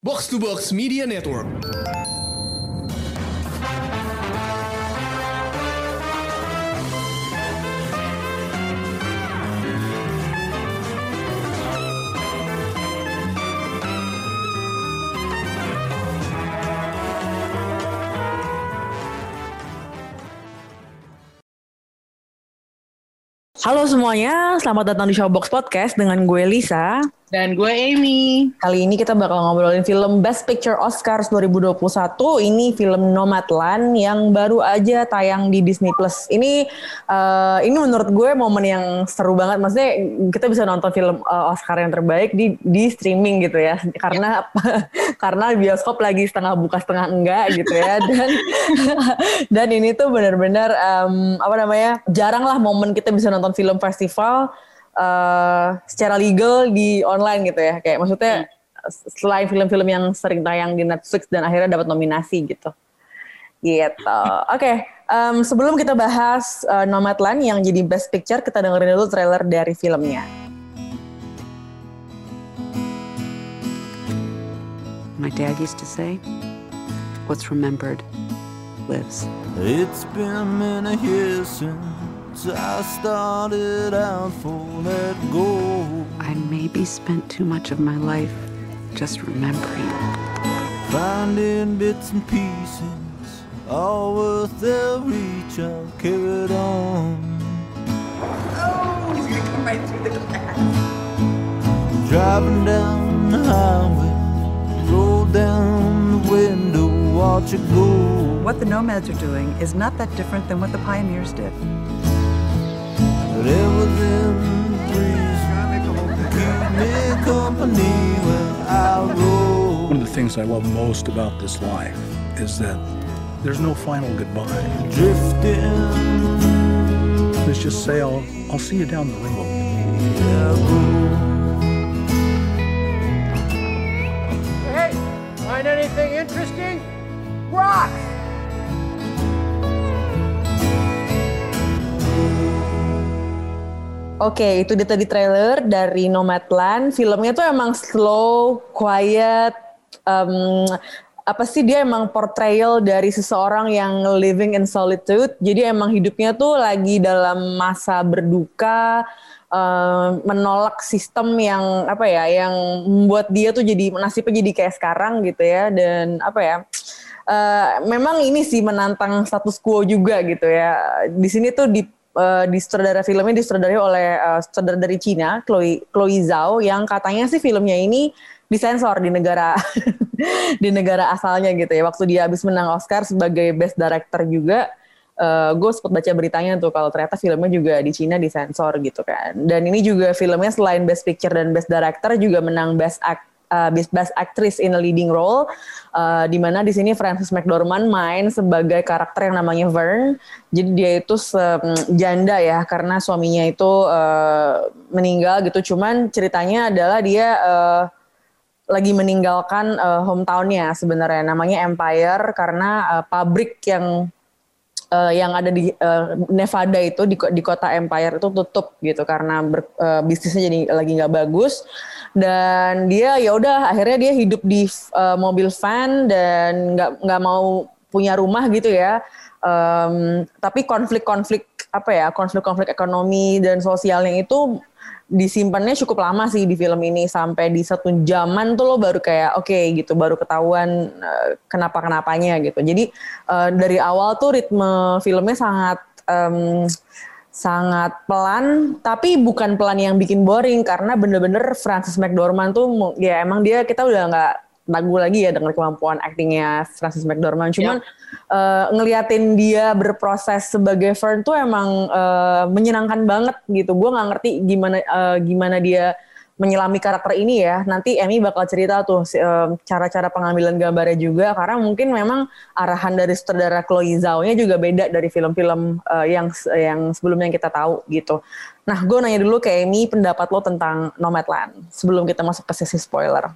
Box to Box Media Network. Halo semuanya, selamat datang di Showbox Podcast dengan gue Lisa. Dan gue Amy. Kali ini kita bakal ngobrolin film Best Picture Oscars 2021. Ini film Nomadland yang baru aja tayang di Disney Plus. Ini uh, ini menurut gue momen yang seru banget. Maksudnya kita bisa nonton film uh, Oscar yang terbaik di di streaming gitu ya. Karena karena bioskop lagi setengah buka setengah enggak gitu ya. Dan dan ini tuh benar-benar um, apa namanya? Jarang lah momen kita bisa nonton film festival uh, secara legal di online gitu ya kayak maksudnya hmm. selain film-film yang sering tayang di Netflix dan akhirnya dapat nominasi gitu gitu oke okay. um, sebelum kita bahas uh, Nomadland yang jadi Best Picture kita dengerin dulu trailer dari filmnya My dad used to say, what's remembered lives. It's been many years since I started out for let go. I maybe spent too much of my life just remembering. Finding bits and pieces, all worth their reach, I'll carry it on. Oh, he's gonna come right through the glass. Driving down the highway, roll down the window, watch it go. What the nomads are doing is not that different than what the pioneers did. Whatever's in the breeze, keep me company when I roll. One of the things I love most about this life is that there's no final goodbye. Drifting. Let's just say I'll, I'll see you down the road. Hey, find anything interesting? Rocks! Oke, okay, itu dia tadi trailer dari Nomadland. Filmnya tuh emang slow, quiet, um, apa sih dia emang portrayal dari seseorang yang living in solitude. Jadi emang hidupnya tuh lagi dalam masa berduka, um, menolak sistem yang apa ya, yang membuat dia tuh jadi nasibnya jadi kayak sekarang gitu ya. Dan apa ya? Uh, memang ini sih menantang status quo juga gitu ya. Di sini tuh di uh, di sutradara filmnya disutradarai oleh uh, sutradara dari Cina, Chloe Chloe Zhao yang katanya sih filmnya ini disensor di negara di negara asalnya gitu ya. Waktu dia habis menang Oscar sebagai best director juga uh, gue sempat baca beritanya tuh kalau ternyata filmnya juga di Cina disensor gitu kan. Dan ini juga filmnya selain Best Picture dan Best Director juga menang Best Act uh, Best Actress in a Leading Role, uh, di mana di sini Frances McDormand main sebagai karakter yang namanya Vern. Jadi dia itu janda ya karena suaminya itu uh, meninggal gitu. Cuman ceritanya adalah dia uh, lagi meninggalkan uh, hometownnya sebenarnya namanya Empire karena uh, pabrik yang uh, yang ada di uh, Nevada itu di, di kota Empire itu tutup gitu karena ber, uh, bisnisnya jadi lagi nggak bagus dan dia ya udah akhirnya dia hidup di uh, mobil van dan nggak nggak mau punya rumah gitu ya. Um, tapi konflik-konflik apa ya konflik-konflik ekonomi dan sosialnya itu disimpannya cukup lama sih di film ini sampai di satu zaman tuh lo baru kayak oke okay, gitu baru ketahuan uh, kenapa kenapanya gitu. Jadi uh, dari awal tuh ritme filmnya sangat um, sangat pelan tapi bukan pelan yang bikin boring karena bener-bener Francis McDormand tuh ya emang dia kita udah nggak ragu lagi ya dengan kemampuan aktingnya Francis McDormand cuman yep. uh, ngeliatin dia berproses sebagai Fern tuh emang uh, menyenangkan banget gitu gue nggak ngerti gimana uh, gimana dia menyelami karakter ini ya. Nanti Emmy bakal cerita tuh cara-cara pengambilan gambarnya juga karena mungkin memang arahan dari sutradara Chloe Zhao-nya juga beda dari film-film uh, yang yang sebelumnya yang kita tahu gitu. Nah, gue nanya dulu ke Emmy pendapat lo tentang Nomadland sebelum kita masuk ke sesi spoiler.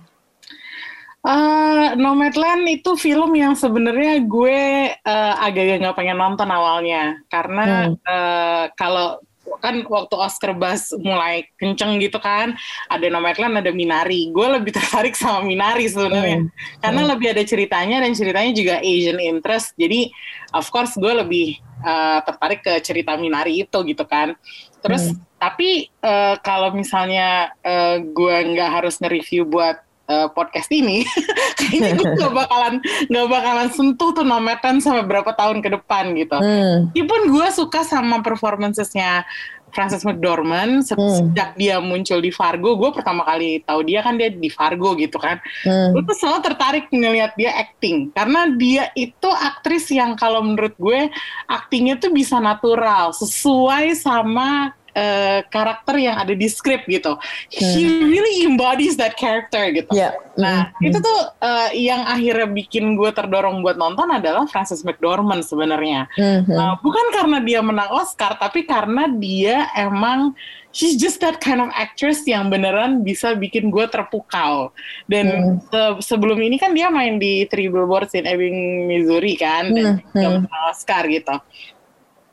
Uh, Nomadland itu film yang sebenarnya gue uh, agak nggak pengen nonton awalnya karena hmm. uh, kalau kan waktu Oscar Buzz mulai kenceng gitu kan, ada Nomadland, ada Minari. Gue lebih tertarik sama Minari sebenarnya, hmm. karena hmm. lebih ada ceritanya dan ceritanya juga Asian interest. Jadi of course gue lebih uh, tertarik ke cerita Minari itu gitu kan. Terus hmm. tapi uh, kalau misalnya uh, gue nggak harus nge-review buat uh, podcast ini, kayaknya gue gak bakalan gak bakalan sentuh tuh nometan sampai berapa tahun ke depan gitu. Hmm. Meskipun gue suka sama performancesnya Frances McDormand se hmm. sejak dia muncul di Fargo, gue pertama kali tahu dia kan dia di Fargo gitu kan. Hmm. Gue tuh selalu tertarik ngelihat dia acting karena dia itu aktris yang kalau menurut gue aktingnya tuh bisa natural sesuai sama uh, karakter yang ada di script gitu. Hmm. He really embodies that character gitu. Yeah. Nah hmm. itu tuh uh, yang akhirnya bikin gue terdorong buat nonton adalah Frances McDormand sebenarnya. Hmm. Uh, bukan karena dia menang Oscar, tapi karena dia emang she's just that kind of actress yang beneran bisa bikin gue terpukau. Dan hmm. se sebelum ini kan dia main di Three Billboards in Ebbing, Missouri kan, dan hmm. hmm. Oscar gitu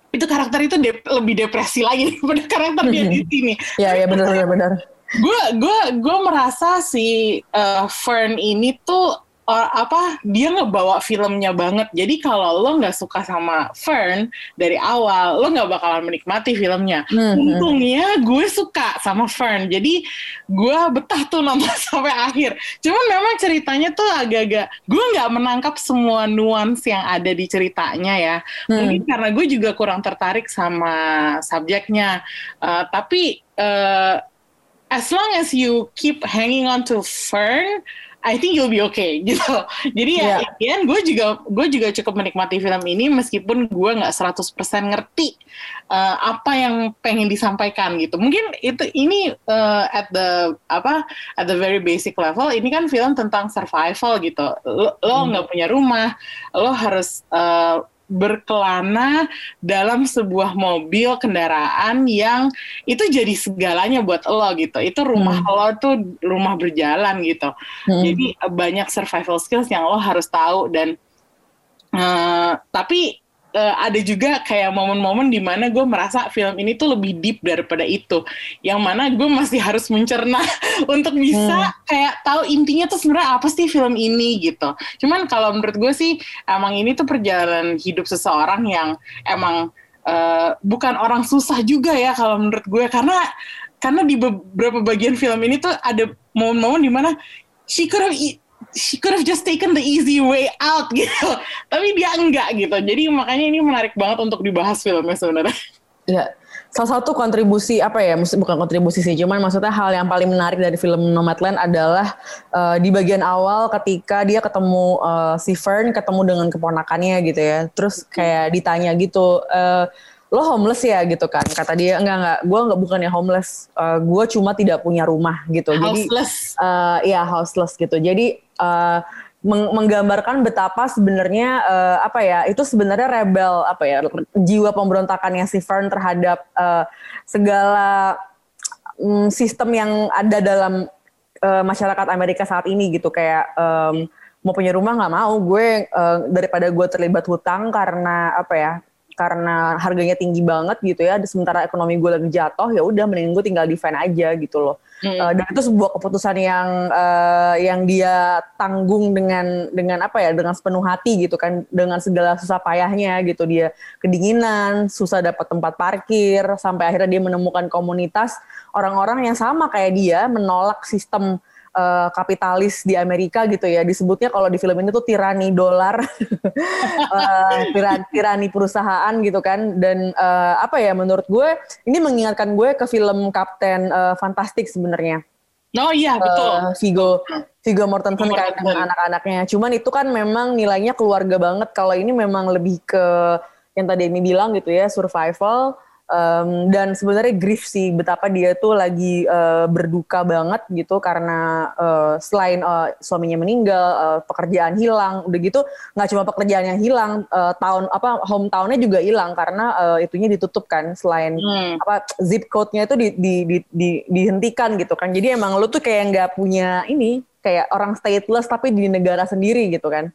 itu karakter itu dep lebih depresi lagi daripada karakter dia di sini. Ya ya benar benar benar. Gue gue gue merasa si uh, Fern ini tuh or, apa dia ngebawa filmnya banget. Jadi kalau lo nggak suka sama Fern dari awal, lo nggak bakalan menikmati filmnya. Hmm, hmm. Untungnya gue suka sama Fern, jadi gue betah tuh nonton sampai akhir. Cuman memang ceritanya tuh agak-agak gue nggak menangkap semua nuans yang ada di ceritanya ya. Hmm. Mungkin karena gue juga kurang tertarik sama subjeknya. Uh, tapi uh, as long as you keep hanging on to Fern I think you'll be okay gitu. Jadi ya, yeah. gue juga gue juga cukup menikmati film ini meskipun gue nggak 100% ngerti uh, apa yang pengen disampaikan gitu. Mungkin itu ini uh, at the apa at the very basic level ini kan film tentang survival gitu. Lo nggak hmm. punya rumah, lo harus uh, berkelana dalam sebuah mobil kendaraan yang itu jadi segalanya buat lo gitu. Itu rumah hmm. lo tuh rumah berjalan gitu. Hmm. Jadi banyak survival skills yang lo harus tahu dan uh, tapi uh, ada juga kayak momen-momen di mana gue merasa film ini tuh lebih deep daripada itu. Yang mana gue masih harus mencerna untuk bisa hmm. kayak tahu intinya tuh sebenarnya apa sih film ini gitu. Cuman kalau menurut gue sih emang ini tuh perjalanan hidup seseorang yang emang uh, bukan orang susah juga ya kalau menurut gue karena karena di beberapa bagian film ini tuh ada momen-momen di mana she could have she could have just taken the easy way out gitu. Tapi dia enggak gitu. Jadi makanya ini menarik banget untuk dibahas filmnya sebenarnya. Iya. Salah satu kontribusi apa ya, bukan kontribusi sih, cuman maksudnya hal yang paling menarik dari film Nomadland adalah uh, di bagian awal ketika dia ketemu uh, si Fern, ketemu dengan keponakannya gitu ya, terus kayak ditanya gitu, uh, lo homeless ya gitu kan? Kata dia enggak enggak gue enggak bukannya homeless. Uh, gue cuma tidak punya rumah gitu. Houseless. jadi uh, ya houseless gitu. Jadi uh, meng menggambarkan betapa sebenarnya uh, apa ya itu sebenarnya rebel apa ya jiwa pemberontakannya si Fern terhadap uh, segala um, sistem yang ada dalam uh, masyarakat Amerika saat ini gitu. Kayak um, mau punya rumah nggak mau. Gue uh, daripada gue terlibat hutang karena apa ya karena harganya tinggi banget gitu ya sementara ekonomi gue lagi jatuh ya udah mending gue tinggal di fan aja gitu loh hmm. uh, dan itu sebuah keputusan yang uh, yang dia tanggung dengan dengan apa ya dengan sepenuh hati gitu kan dengan segala susah payahnya gitu dia kedinginan susah dapat tempat parkir sampai akhirnya dia menemukan komunitas orang-orang yang sama kayak dia menolak sistem uh, kapitalis di Amerika gitu ya disebutnya kalau di film ini tuh tirani dolar uh, tirani, tirani perusahaan gitu kan dan uh, apa ya menurut gue ini mengingatkan gue ke film Kapten uh, Fantastik sebenarnya Oh iya betul. Uh, Vigo Vigo Mortensen kayak dengan anak-anaknya. Cuman itu kan memang nilainya keluarga banget. Kalau ini memang lebih ke yang tadi Amy bilang gitu ya survival um, dan sebenarnya grief sih betapa dia tuh lagi uh, berduka banget gitu karena uh, selain uh, suaminya meninggal uh, pekerjaan hilang udah gitu nggak cuma pekerjaan yang hilang uh, tahun apa hometownnya juga hilang karena uh, itunya ditutup kan selain hmm. apa zip code-nya itu di, di, di, di, dihentikan gitu kan jadi emang lu tuh kayak nggak punya ini kayak orang stateless tapi di negara sendiri gitu kan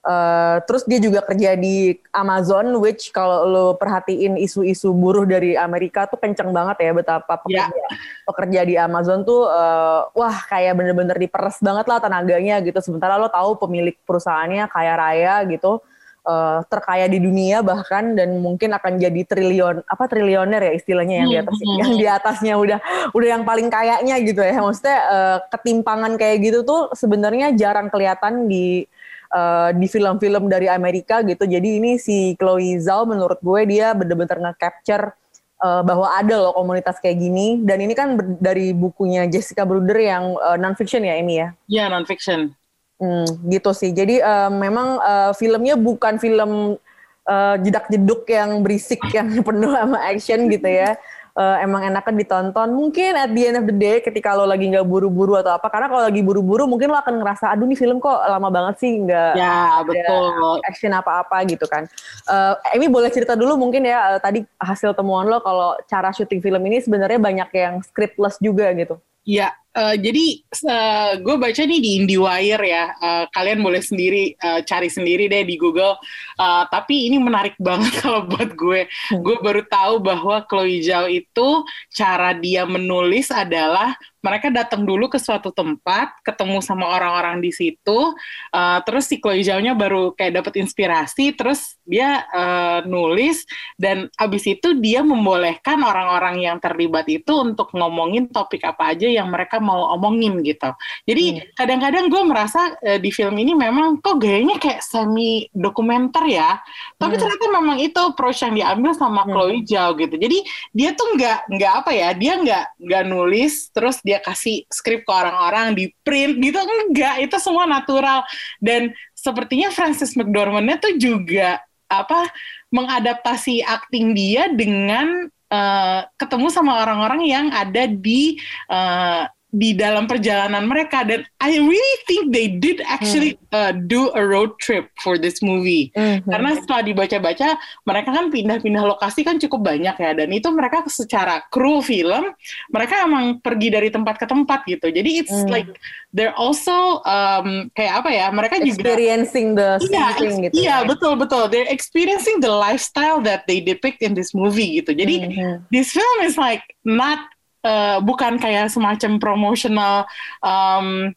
Uh, terus dia juga kerja di Amazon, which kalau lo perhatiin isu-isu buruh dari Amerika tuh kenceng banget ya betapa pekerja, yeah. pekerja di Amazon tuh uh, wah kayak bener-bener diperes banget lah tenaganya gitu. Sementara lo tahu pemilik perusahaannya kaya raya gitu, uh, terkaya di dunia bahkan dan mungkin akan jadi triliun apa triliuner ya istilahnya yang di atas hmm. yang di atasnya udah udah yang paling kayaknya gitu ya. Maksudnya uh, ketimpangan kayak gitu tuh sebenarnya jarang kelihatan di uh, di film-film dari Amerika gitu. Jadi ini si Chloe Zhao menurut gue dia bener-bener nge-capture uh, bahwa ada loh komunitas kayak gini. Dan ini kan dari bukunya Jessica Bruder yang uh, non-fiction ya ini ya? Iya non-fiction. Hmm, gitu sih. Jadi uh, memang uh, filmnya bukan film uh, jedak-jeduk yang berisik yang penuh sama action gitu ya uh, emang enakan ditonton. Mungkin at the end of the day ketika lo lagi nggak buru-buru atau apa, karena kalau lagi buru-buru mungkin lo akan ngerasa, aduh nih film kok lama banget sih nggak ya, betul. action apa-apa gitu kan. Uh, Emi boleh cerita dulu mungkin ya uh, tadi hasil temuan lo kalau cara syuting film ini sebenarnya banyak yang scriptless juga gitu. Ya, uh, jadi uh, gue baca nih di IndieWire ya. Uh, kalian boleh sendiri uh, cari sendiri deh di Google. Uh, tapi ini menarik banget kalau buat gue. Hmm. Gue baru tahu bahwa Chloe Zhao itu cara dia menulis adalah mereka datang dulu ke suatu tempat, ketemu sama orang-orang di situ, uh, terus si Chloe Zhao-nya baru kayak dapat inspirasi, terus dia uh, nulis, dan abis itu dia membolehkan orang-orang yang terlibat itu untuk ngomongin topik apa aja yang mereka mau omongin gitu. Jadi hmm. kadang-kadang gue merasa uh, di film ini memang kok gayanya kayak semi dokumenter ya, tapi hmm. ternyata memang itu approach yang diambil sama hmm. Chloe Zhao gitu. Jadi dia tuh nggak nggak apa ya, dia nggak nggak nulis terus dia kasih skrip ke orang-orang di print gitu enggak itu semua natural dan sepertinya Francis McDormand tuh juga apa mengadaptasi akting dia dengan uh, ketemu sama orang-orang yang ada di uh, di dalam perjalanan mereka dan I really think they did actually hmm. uh, do a road trip for this movie mm -hmm. karena setelah dibaca-baca mereka kan pindah-pindah lokasi kan cukup banyak ya dan itu mereka secara kru film mereka emang pergi dari tempat ke tempat gitu jadi it's mm. like they're also um, kayak apa ya mereka experiencing juga the iya, gitu iya ya. betul betul they're experiencing the lifestyle that they depict in this movie gitu jadi mm -hmm. this film is like not uh, bukan kayak semacam promotional um,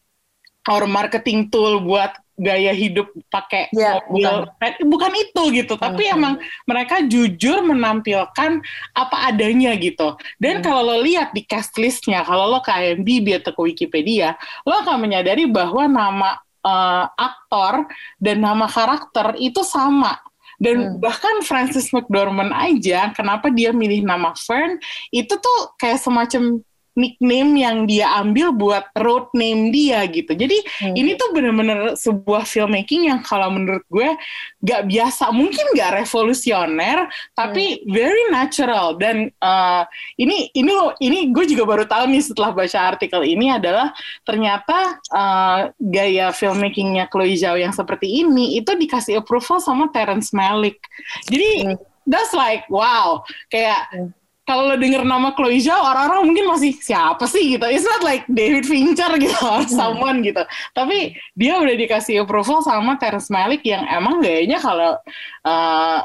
or marketing tool buat gaya hidup pakai ya, mobil bukan. bukan itu gitu tapi hmm. emang mereka jujur menampilkan apa adanya gitu dan hmm. kalau lo lihat di cast listnya kalau lo ke IMDb atau ke Wikipedia lo akan menyadari bahwa nama uh, aktor dan nama karakter itu sama dan hmm. bahkan Francis McDormand aja, kenapa dia milih nama Fern, itu tuh kayak semacam nickname yang dia ambil buat road name dia gitu. Jadi hmm. ini tuh bener-bener sebuah filmmaking yang kalau menurut gue gak biasa, mungkin gak revolusioner, tapi hmm. very natural. Dan uh, ini ini ini gue juga baru tahu nih setelah baca artikel ini adalah ternyata uh, gaya filmmakingnya Chloe Zhao yang seperti ini itu dikasih approval sama Terrence Malick. Jadi hmm. that's like wow, kayak hmm kalau lo denger nama Chloe Zhao, orang-orang mungkin masih siapa sih gitu. It's not like David Fincher gitu or hmm. someone gitu. Tapi dia udah dikasih approval sama Terrence Malick yang emang gayanya kalau uh,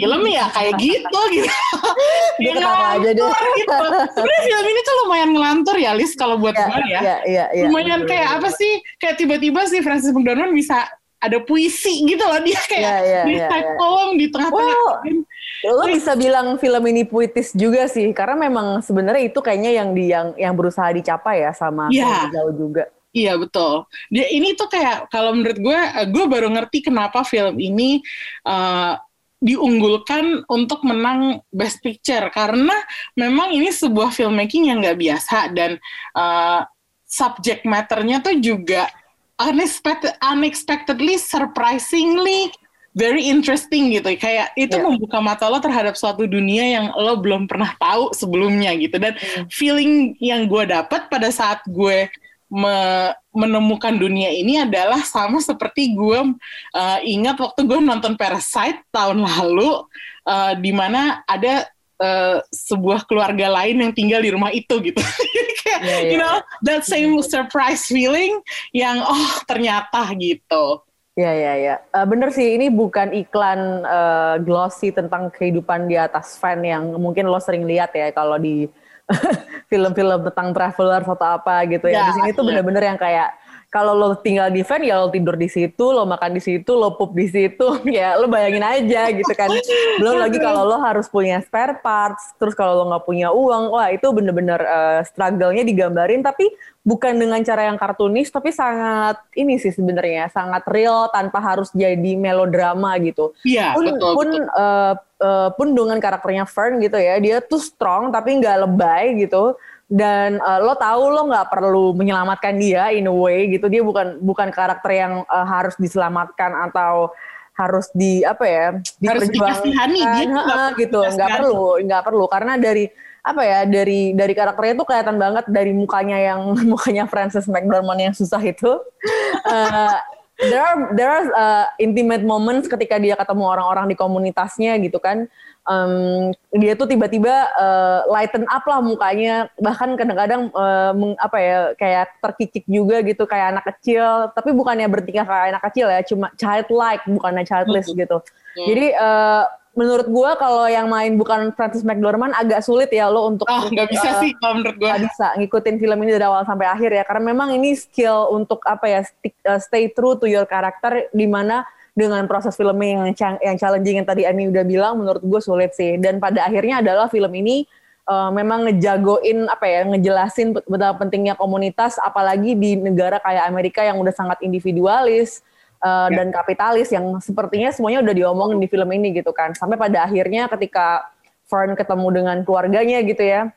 film ya kayak gitu gitu. Dia aja deh. Gitu. Sebenarnya film ini tuh lumayan ngelantur ya, Lis kalau buat yeah, gue ya. Yeah, yeah, yeah, lumayan kayak apa sih? Kayak tiba-tiba sih Francis McDormand bisa ada puisi gitu loh dia kayak yeah, yeah, di yeah, yeah. poem di tengah-tengah. Lo bisa bilang film ini puitis juga sih karena memang sebenarnya itu kayaknya yang di yang yang berusaha dicapai ya sama yeah. jauh juga. Iya betul. Dia ini tuh kayak kalau menurut gue, eh, gue baru ngerti kenapa film ini uh, diunggulkan untuk menang Best Picture karena memang ini sebuah filmmaking yang nggak biasa dan uh, subject matternya tuh juga unexpected, unexpectedly, surprisingly very interesting gitu. Kayak itu yeah. membuka mata lo terhadap suatu dunia yang lo belum pernah tahu sebelumnya gitu. Dan mm. feeling yang gue dapat pada saat gue me menemukan dunia ini adalah sama seperti gue uh, ingat waktu gue nonton Parasite tahun lalu, uh, di mana ada uh, sebuah keluarga lain yang tinggal di rumah itu gitu. Kayak, yeah, yeah. you know, that same surprise feeling yang oh ternyata gitu. Ya ya ya, uh, bener sih ini bukan iklan uh, glossy tentang kehidupan di atas fan yang mungkin lo sering lihat ya kalau di film-film tentang traveler atau apa gitu ya. ya di sini tuh iya. bener-bener yang kayak kalau lo tinggal di van ya lo tidur di situ, lo makan di situ, lo pup di situ, ya lo bayangin aja gitu kan. Belum lagi kalau lo harus punya spare parts, terus kalau lo nggak punya uang, wah itu bener-bener uh, struggle-nya digambarin, tapi bukan dengan cara yang kartunis, tapi sangat ini sih sebenarnya sangat real tanpa harus jadi melodrama gitu. Iya, pun, betul. Pun betul. Uh, uh, pun dengan karakternya Fern gitu ya, dia tuh strong tapi nggak lebay gitu dan uh, lo tahu lo nggak perlu menyelamatkan dia in a way gitu. Dia bukan bukan karakter yang uh, harus diselamatkan atau harus di apa ya harus dikasihani dia uh, gitu. Nggak perlu nggak perlu. Karena dari apa ya dari dari karakternya tuh kelihatan banget dari mukanya yang mukanya Frances McDormand yang susah itu. Uh, there are there are uh, intimate moments ketika dia ketemu orang-orang di komunitasnya gitu kan. Um, dia tuh tiba-tiba uh, lighten up lah mukanya. Bahkan kadang-kadang uh, apa ya kayak terkikik juga gitu kayak anak kecil. Tapi bukannya bertingkah kayak anak kecil ya cuma childlike bukannya childless mm-hmm. gitu. Jadi uh, menurut gue kalau yang main bukan Francis McDormand agak sulit ya lo untuk oh nggak bisa uh, sih kalau menurut gue nggak bisa ngikutin film ini dari awal sampai akhir ya. Karena memang ini skill untuk apa ya stick, uh, stay true to your character di mana dengan proses filming yang yang challenging yang tadi Ani udah bilang menurut gue sulit sih. Dan pada akhirnya adalah film ini uh, memang ngejagoin apa ya ngejelasin betapa pentingnya komunitas apalagi di negara kayak Amerika yang udah sangat individualis uh, ya. dan kapitalis yang sepertinya semuanya udah diomongin di film ini gitu kan. Sampai pada akhirnya ketika Fern ketemu dengan keluarganya gitu ya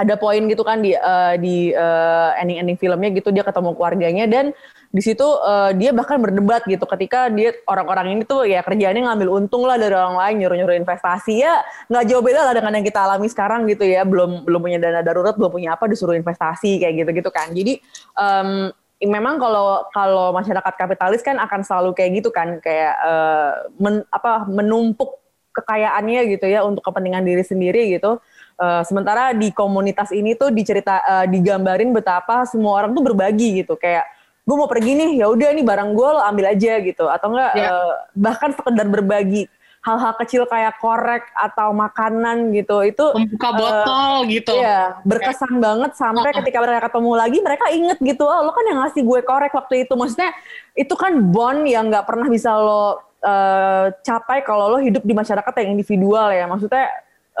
ada poin gitu kan di uh, di uh, ending-ending filmnya gitu dia ketemu keluarganya dan di situ uh, dia bahkan berdebat gitu. Ketika dia orang-orang ini tuh ya kerjanya ngambil untung lah dari orang lain nyuruh-nyuruh investasi. Ya nggak jauh beda lah dengan yang kita alami sekarang gitu ya. Belum belum punya dana darurat belum punya apa disuruh investasi kayak gitu-gitu kan. Jadi um, memang kalau kalau masyarakat kapitalis kan akan selalu kayak gitu kan kayak uh, men, apa menumpuk kekayaannya gitu ya untuk kepentingan diri sendiri gitu Uh, sementara di komunitas ini tuh dicerita uh, digambarin betapa semua orang tuh berbagi gitu kayak gue mau pergi nih ya udah nih barang gue lo ambil aja gitu atau enggak yeah. Ya. uh, bahkan sekedar berbagi hal-hal kecil kayak korek atau makanan gitu itu membuka uh, botol gitu. ya berkesan yeah. banget sampai ketika mereka ketemu lagi mereka inget gitu oh lo kan yang ngasih gue korek waktu itu. Maksudnya itu kan bond yang nggak pernah bisa lo uh, capai kalau lo hidup di masyarakat yang individual ya. Maksudnya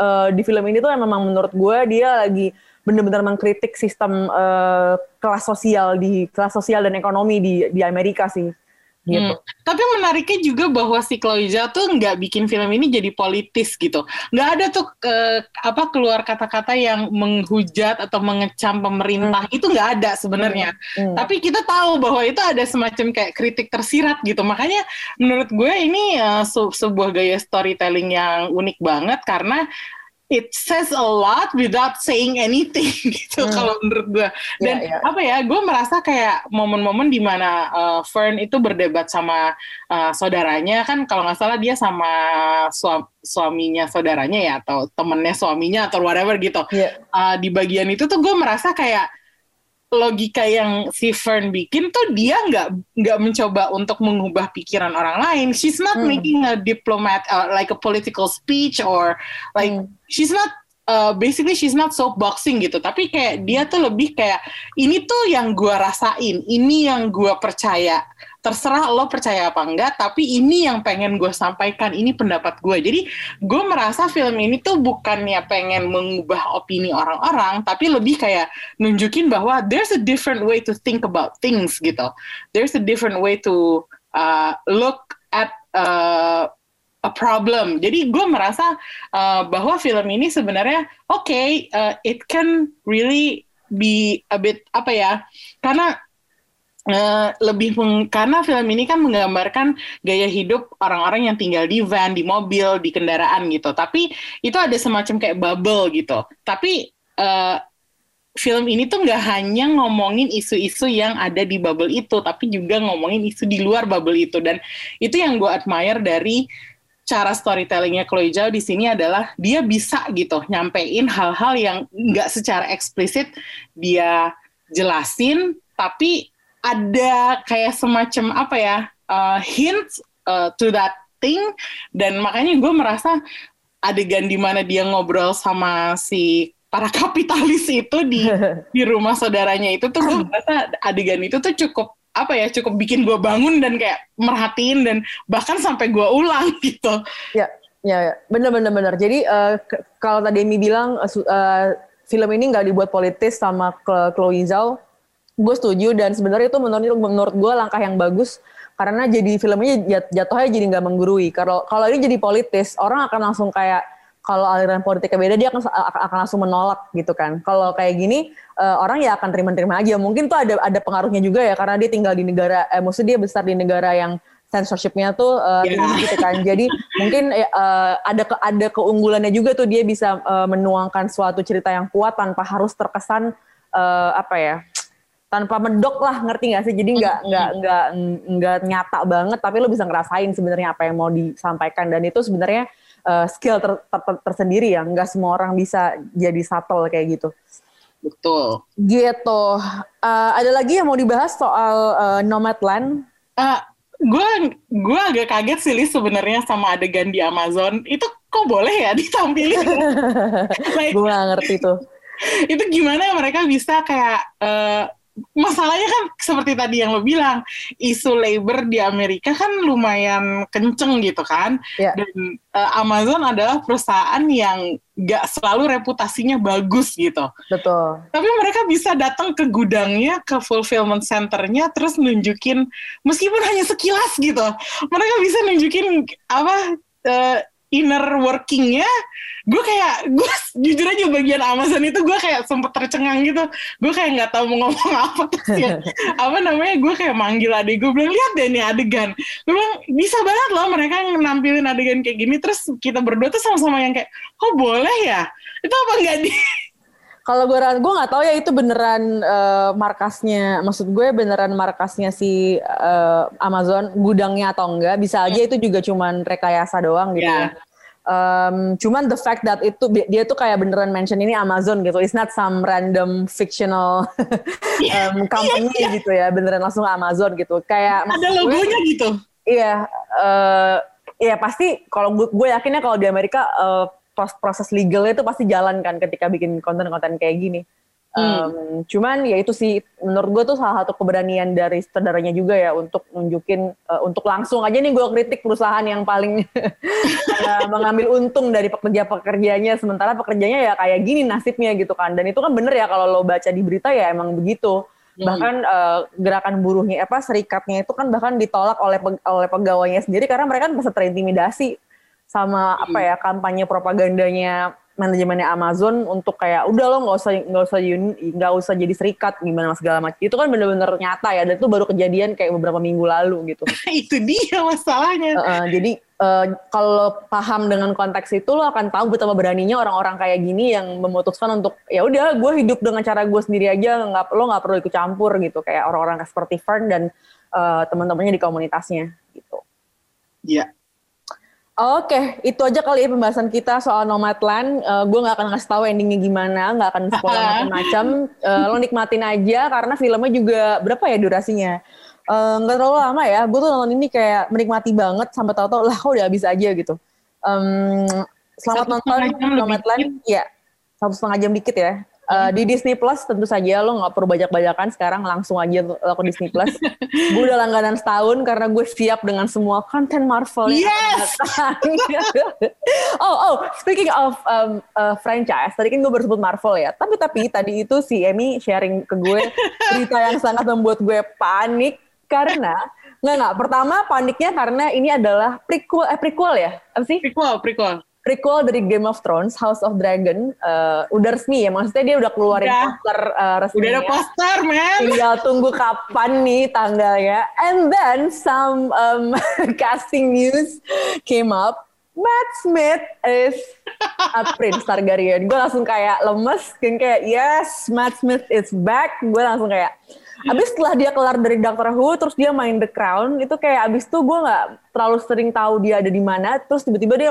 uh, di film ini tuh memang menurut gue dia lagi benar-benar mengkritik sistem uh, kelas sosial di kelas sosial dan ekonomi di di Amerika sih gitu. Hmm. Tapi menariknya juga bahwa si Chloe Zhao tuh nggak bikin film ini jadi politis gitu. Nggak ada tuh ke, apa keluar kata-kata yang menghujat atau mengecam pemerintah hmm. itu nggak ada sebenarnya. Hmm. Hmm. Tapi kita tahu bahwa itu ada semacam kayak kritik tersirat gitu. Makanya menurut gue ini uh, sebuah gaya storytelling yang unik banget karena it says a lot without saying anything gitu hmm. kalau menurut gue ya, dan yeah, yeah. apa ya gue merasa kayak momen-momen di mana uh, Fern itu berdebat sama uh, saudaranya kan kalau nggak salah dia sama suam suaminya saudaranya ya atau temennya suaminya atau whatever gitu yeah. uh, di bagian itu tuh gue merasa kayak logika yang si Fern bikin tuh dia nggak nggak mencoba untuk mengubah pikiran orang lain. She's not hmm. making a diplomat uh, like a political speech or like hmm. she's not uh, basically she's not so boxing gitu. Tapi kayak dia tuh lebih kayak ini tuh yang gua rasain, ini yang gua percaya terserah lo percaya apa enggak tapi ini yang pengen gue sampaikan ini pendapat gue jadi gue merasa film ini tuh bukannya pengen mengubah opini orang-orang tapi lebih kayak nunjukin bahwa there's a different way to think about things gitu there's a different way to uh, look at uh, a problem. Jadi gue merasa uh, bahwa film ini sebenarnya oke, okay, uh, it can really be a bit apa ya? Karena Uh, lebih meng, karena film ini kan menggambarkan gaya hidup orang-orang yang tinggal di van, di mobil, di kendaraan gitu. Tapi itu ada semacam kayak bubble gitu. Tapi uh, film ini tuh nggak hanya ngomongin isu-isu yang ada di bubble itu, tapi juga ngomongin isu di luar bubble itu. Dan itu yang gue admire dari cara storytellingnya Chloe Zhao di sini adalah dia bisa gitu nyampein hal-hal yang nggak secara eksplisit dia jelasin, tapi ada kayak semacam apa ya uh, hints uh, to that thing dan makanya gue merasa adegan di mana dia ngobrol sama si para kapitalis itu di di rumah saudaranya itu tuh gue merasa adegan itu tuh cukup apa ya cukup bikin gue bangun dan kayak merhatiin dan bahkan sampai gue ulang gitu. Ya, ya, ya. bener bener bener. Jadi uh, kalau tadi Emi bilang uh, uh, film ini nggak dibuat politis sama Chloe Zhao, gue setuju dan sebenarnya itu menurut menurut gue langkah yang bagus karena jadi filmnya jat, jatuhnya jadi nggak menggurui. Kalau kalau ini jadi politis, orang akan langsung kayak kalau aliran politiknya beda dia akan akan langsung menolak gitu kan. Kalau kayak gini uh, orang ya akan terima-terima aja. Mungkin tuh ada ada pengaruhnya juga ya karena dia tinggal di negara eh maksudnya dia besar di negara yang censorshipnya tuh uh, yeah. tinggi gitu kan. Jadi mungkin uh, ada ke, ada keunggulannya juga tuh dia bisa uh, menuangkan suatu cerita yang kuat tanpa harus terkesan uh, apa ya? Tanpa medok lah ngerti nggak sih? Jadi nggak nggak nggak nggak nyata banget tapi lo bisa ngerasain sebenarnya apa yang mau disampaikan. Dan itu sebenarnya uh, skill ter, ter, ter, tersendiri ya nggak semua orang bisa jadi subtle kayak gitu. Betul. Gitu. Uh, ada lagi yang mau dibahas soal uh, Nomadland uh, gue gue agak kaget sih sebenarnya sama adegan di Amazon. Itu kok boleh ya ditampilin? Like, gue gak ngerti tuh. Itu gimana mereka bisa kayak uh, masalahnya kan seperti tadi yang lo bilang isu labor di Amerika kan lumayan kenceng gitu kan. Yeah. dan uh, Amazon adalah perusahaan yang gak selalu reputasinya bagus gitu. Betul. Tapi mereka bisa datang ke gudangnya ke fulfillment centernya terus nunjukin meskipun hanya sekilas gitu mereka bisa nunjukin apa uh, inner workingnya gue kayak gue jujur aja bagian Amazon itu gue kayak sempet tercengang gitu. Gue kayak nggak tahu mau ngomong apa terus ya. Apa namanya gue kayak manggil adik gue bilang lihat deh nih adegan. Gue bilang bisa banget loh mereka nampilin adegan kayak gini. Terus kita berdua tuh sama-sama yang kayak oh boleh ya? Itu apa nggak di kalau gue gue nggak tahu ya itu beneran uh, markasnya maksud gue beneran markasnya si uh, Amazon gudangnya atau enggak bisa aja itu juga cuman rekayasa doang gitu. Yeah. ya um, cuman the fact that itu dia tuh kayak beneran mention ini Amazon gitu. It's not some random fictional um, company yeah, yeah. gitu ya beneran langsung Amazon gitu. Kayak ada logonya gue, gitu? Iya uh, iya pasti kalau gue, gue yakinnya kalau di Amerika uh, proses legalnya itu pasti jalan kan ketika bikin konten-konten kayak gini. Hmm. Um, cuman ya itu sih menurut gue tuh salah satu keberanian dari saudaranya juga ya untuk nunjukin uh, untuk langsung aja nih gue kritik perusahaan yang paling uh, mengambil untung dari pekerja-pekerjanya sementara pekerjanya ya kayak gini nasibnya gitu kan dan itu kan bener ya kalau lo baca di berita ya emang begitu hmm. bahkan uh, gerakan buruhnya apa serikatnya itu kan bahkan ditolak oleh oleh pegawainya sendiri karena mereka kan bisa terintimidasi sama hmm. apa ya kampanye propagandanya manajemennya Amazon untuk kayak udah lo nggak usah nggak usah nggak usah jadi serikat gimana segala macam. Itu kan bener-bener nyata ya dan itu baru kejadian kayak beberapa minggu lalu gitu. Itu dia masalahnya. Uh, jadi uh, kalau paham dengan konteks itu lo akan tahu betapa beraninya orang-orang kayak gini yang memutuskan untuk ya udah gue hidup dengan cara gue sendiri aja nggak lo nggak perlu ikut campur gitu. Kayak orang-orang seperti Fern dan uh, teman-temannya di komunitasnya gitu. Iya, Oke, okay, itu aja kali ya pembahasan kita soal Nomadland. Uh, gue nggak akan ngasih tahu endingnya gimana, nggak akan spoiler macam-macam. Uh, lo nikmatin aja karena filmnya juga berapa ya durasinya? Eh, nggak uh, terlalu lama ya. Gue tuh nonton ini kayak menikmati banget sampai tahu-tahu lah kok udah habis aja gitu. Um, selamat satu nonton Nomadland. Iya, satu setengah jam dikit ya. Uh, di Disney Plus tentu saja lo nggak perlu banyak-banyakan sekarang langsung aja lo ke Disney Plus. gue udah langganan setahun karena gue siap dengan semua konten Marvel. Yes. oh oh, speaking of um, uh, franchise, tadi kan gue baru sebut Marvel ya. Tapi tapi tadi itu si Emmy sharing ke gue berita yang sangat membuat gue panik karena nggak nggak. Pertama paniknya karena ini adalah prequel eh prequel ya apa sih? Prequel prequel prequel dari Game of Thrones, House of Dragon, uh, udah resmi ya, maksudnya dia udah keluarin udah. poster uh, resmi. Udah ada poster, man. Tinggal tunggu kapan nih tanggalnya. And then some um, casting news came up. Matt Smith is a Prince Targaryen. Gue langsung kayak lemes, kan kayak yes, Matt Smith is back. Gue langsung kayak Abis setelah dia kelar dari Doctor Who, terus dia main The Crown, itu kayak abis itu gue nggak terlalu sering tahu dia ada di mana. Terus tiba-tiba dia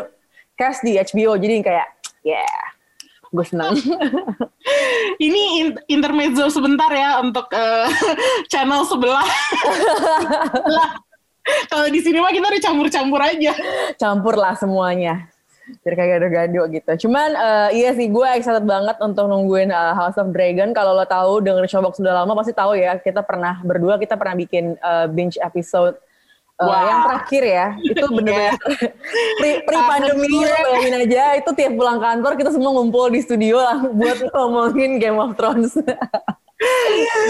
cast di HBO jadi kayak yeah gue senang. Ini intermezzo sebentar ya untuk uh, channel sebelah. Kalau di sini mah kita udah campur-campur aja. Campur lah semuanya. Biar kayak gado-gado gitu. Cuman uh, iya sih gue excited banget untuk nungguin uh, House of Dragon. Kalau lo tahu denger Showbox sudah lama pasti tahu ya. Kita pernah berdua kita pernah bikin uh, binge episode Uh, wow. yang terakhir ya itu bener-bener pre, pre pandemi lo bayangin aja itu tiap pulang kantor kita semua ngumpul di studio lah buat ngomongin Game of Thrones.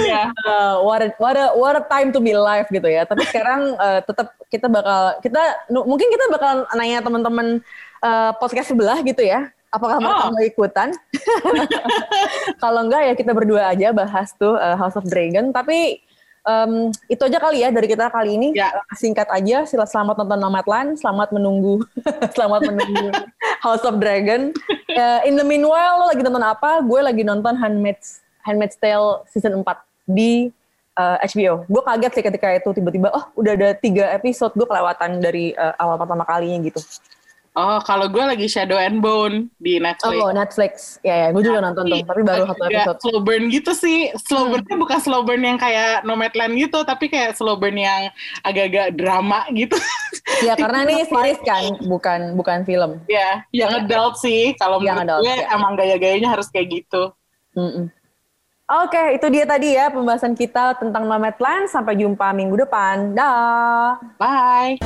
Yeah. uh, what a, what a what a time to be alive gitu ya. Tapi sekarang uh, tetap kita bakal kita mungkin kita bakal nanya teman-teman uh, podcast sebelah gitu ya. Apakah mereka oh. mau ikutan? Kalau enggak ya kita berdua aja bahas tuh uh, House of Dragon. Tapi um, itu aja kali ya dari kita kali ini. Ya. Singkat aja, selamat nonton Nomadland, selamat menunggu, selamat menunggu House of Dragon. Uh, in the meanwhile, lo lagi nonton apa? Gue lagi nonton Handmaid's Handmaid's Tale season 4 di uh, eh, HBO. Gue kaget sih ketika itu tiba-tiba, oh udah ada tiga episode, gue kelewatan dari uh, awal pertama kalinya gitu. Oh, kalau gue lagi Shadow and Bone di Netflix. Oh, Netflix. Ya, ya, gue juga nonton tuh, tapi baru satu episode. Slow burn gitu sih. Slow hmm. burnnya bukan slow burn yang kayak Nomadland gitu, tapi kayak slow burn yang agak-agak drama gitu. Ya, karena ini series kan, bukan bukan film. Ya, yang ya. adult sih. Kalau menurut adult, gue ya. emang gaya-gayanya harus kayak gitu. Mm -mm. Oke, itu dia tadi ya pembahasan kita tentang Nomadland. Sampai jumpa minggu depan. Dah. Bye.